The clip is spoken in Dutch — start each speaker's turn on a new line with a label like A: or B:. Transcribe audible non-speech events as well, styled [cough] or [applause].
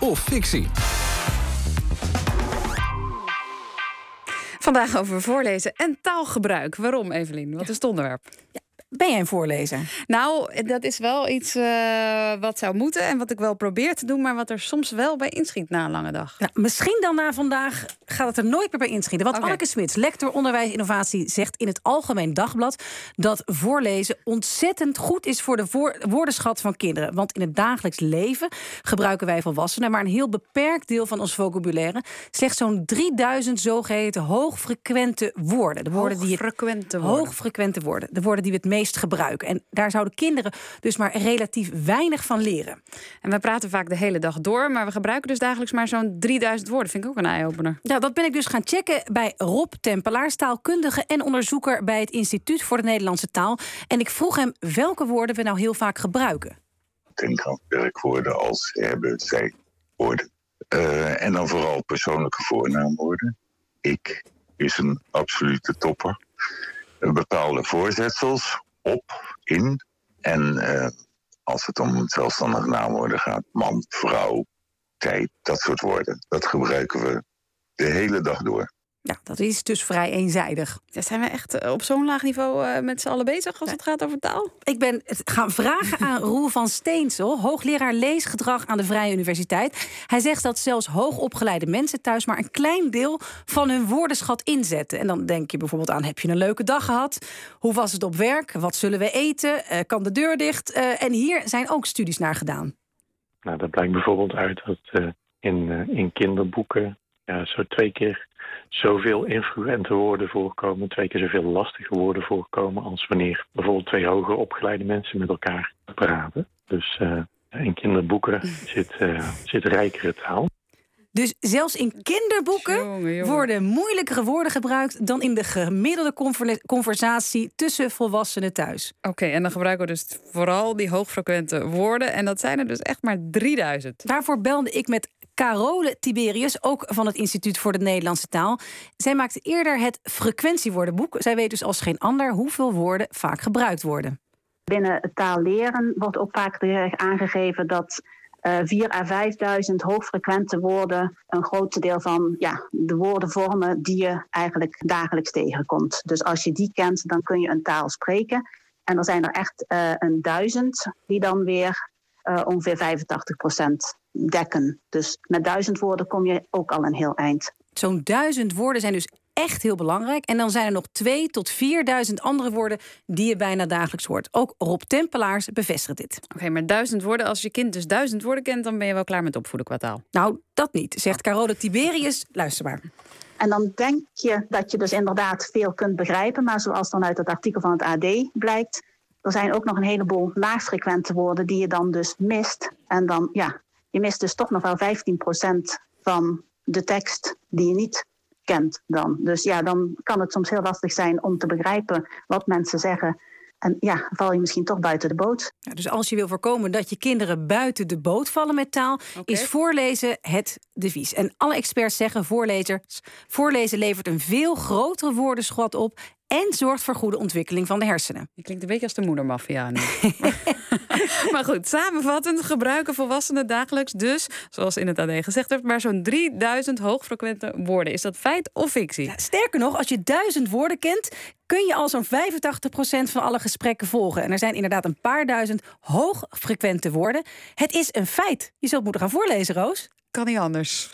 A: Of fictie?
B: Vandaag over voorlezen en taalgebruik. Waarom, Evelien? Wat is het onderwerp?
C: Ja, ben jij een voorlezer?
B: Nou, dat is wel iets uh, wat zou moeten en wat ik wel probeer te doen, maar wat er soms wel bij inschiet na een lange dag.
C: Nou, misschien dan na vandaag gaat het er nooit meer bij inschieten. Want okay. Anneke Smits, lector onderwijs innovatie, zegt in het Algemeen Dagblad dat voorlezen ontzettend goed is voor de voor woordenschat van kinderen. Want in het dagelijks leven gebruiken wij volwassenen maar een heel beperkt deel van ons vocabulaire. Slechts zo'n 3000 zogeheten hoogfrequente woorden.
B: De woorden hoogfrequente die het, woorden.
C: Hoogfrequente woorden. De woorden die we het meest gebruiken. En daar zouden kinderen dus maar relatief weinig van leren.
B: En we praten vaak de hele dag door, maar we gebruiken dus dagelijks maar zo'n 3000 woorden. Vind ik ook een eye-opener.
C: Ja, dat ben ik dus gaan checken bij Rob Tempelaar, taalkundige en onderzoeker bij het Instituut voor de Nederlandse Taal. En ik vroeg hem welke woorden we nou heel vaak gebruiken.
D: Denk aan werkwoorden als hebben, zij, woorden. Uh, en dan vooral persoonlijke voornaamwoorden. Ik is een absolute topper. Bepaalde voorzetsels, op, in. En uh, als het om zelfstandige naamwoorden gaat, man, vrouw, tijd, dat soort woorden. Dat gebruiken we de hele dag door.
C: Ja, dat is dus vrij eenzijdig.
B: Ja, zijn we echt eh, op zo'n laag niveau uh, met z'n allen bezig als het gaat over taal?
C: Ik ben het gaan vragen aan [laughs] Roel van Steensel, hoogleraar leesgedrag aan de Vrije Universiteit. Hij zegt dat zelfs hoogopgeleide mensen thuis maar een klein deel van hun woordenschat inzetten. En dan denk je bijvoorbeeld aan: heb je een leuke dag gehad? Hoe was het op werk? Wat zullen we eten? Uh, kan de deur dicht? en hier zijn ook studies naar gedaan.
E: Nou, dat blijkt bijvoorbeeld uit dat in, in kinderboeken ja, zo twee keer zoveel influente woorden voorkomen, twee keer zoveel lastige woorden voorkomen als wanneer bijvoorbeeld twee hoger opgeleide mensen met elkaar praten. Dus uh, in kinderboeken zit, uh, zit rijkere taal.
C: Dus zelfs in kinderboeken jongen, jongen. worden moeilijkere woorden gebruikt dan in de gemiddelde conversatie tussen volwassenen thuis.
B: Oké, en dan gebruiken we dus vooral die hoogfrequente woorden. En dat zijn er dus echt maar 3000.
C: Daarvoor belde ik met Carole Tiberius, ook van het Instituut voor de Nederlandse Taal. Zij maakte eerder het frequentiewoordenboek. Zij weet dus als geen ander hoeveel woorden vaak gebruikt worden.
F: Binnen het taalleren wordt ook vaak aangegeven dat uh, 4 à 5000 hoogfrequente woorden een groot deel van ja, de woorden vormen die je eigenlijk dagelijks tegenkomt. Dus als je die kent, dan kun je een taal spreken. En er zijn er echt uh, een duizend die dan weer uh, ongeveer 85 procent dekken. Dus met duizend woorden kom je ook al een heel eind.
C: Zo'n duizend woorden zijn dus echt heel belangrijk. En dan zijn er nog twee tot 4000 andere woorden die je bijna dagelijks hoort. Ook Rob Tempelaars bevestigt dit.
B: Oké, maar duizend woorden, als je kind dus duizend woorden kent, dan ben je wel klaar met opvoeden qua taal.
C: Nou, dat niet, zegt Carole Tiberius. Luister maar.
F: En dan denk je dat je dus inderdaad veel kunt begrijpen. Maar zoals dan uit het artikel van het AD blijkt, er zijn ook nog een heleboel laagfrequente woorden die je dan dus mist. En dan, ja, je mist dus toch nog wel 15% van de tekst die je niet kent dan. Dus ja, dan kan het soms heel lastig zijn om te begrijpen wat mensen zeggen. En ja, val je misschien toch buiten de boot.
C: Ja, dus als je wil voorkomen dat je kinderen buiten de boot vallen met taal, is voorlezen het devies. En alle experts zeggen voorlezers, voorlezen levert een veel grotere woordenschat op en zorgt voor goede ontwikkeling van de hersenen.
B: Je klinkt een beetje als de moedermafia nu. [laughs] [laughs] maar goed, samenvattend gebruiken volwassenen dagelijks dus, zoals in het AD gezegd werd, maar zo'n 3000 hoogfrequente woorden. Is dat feit of fictie?
C: Sterker nog, als je duizend woorden kent, kun je al zo'n 85% van alle gesprekken volgen. En er zijn inderdaad een paar duizend hoogfrequente woorden. Het is een feit. Je zult moeten gaan voorlezen, Roos.
B: Kan niet anders.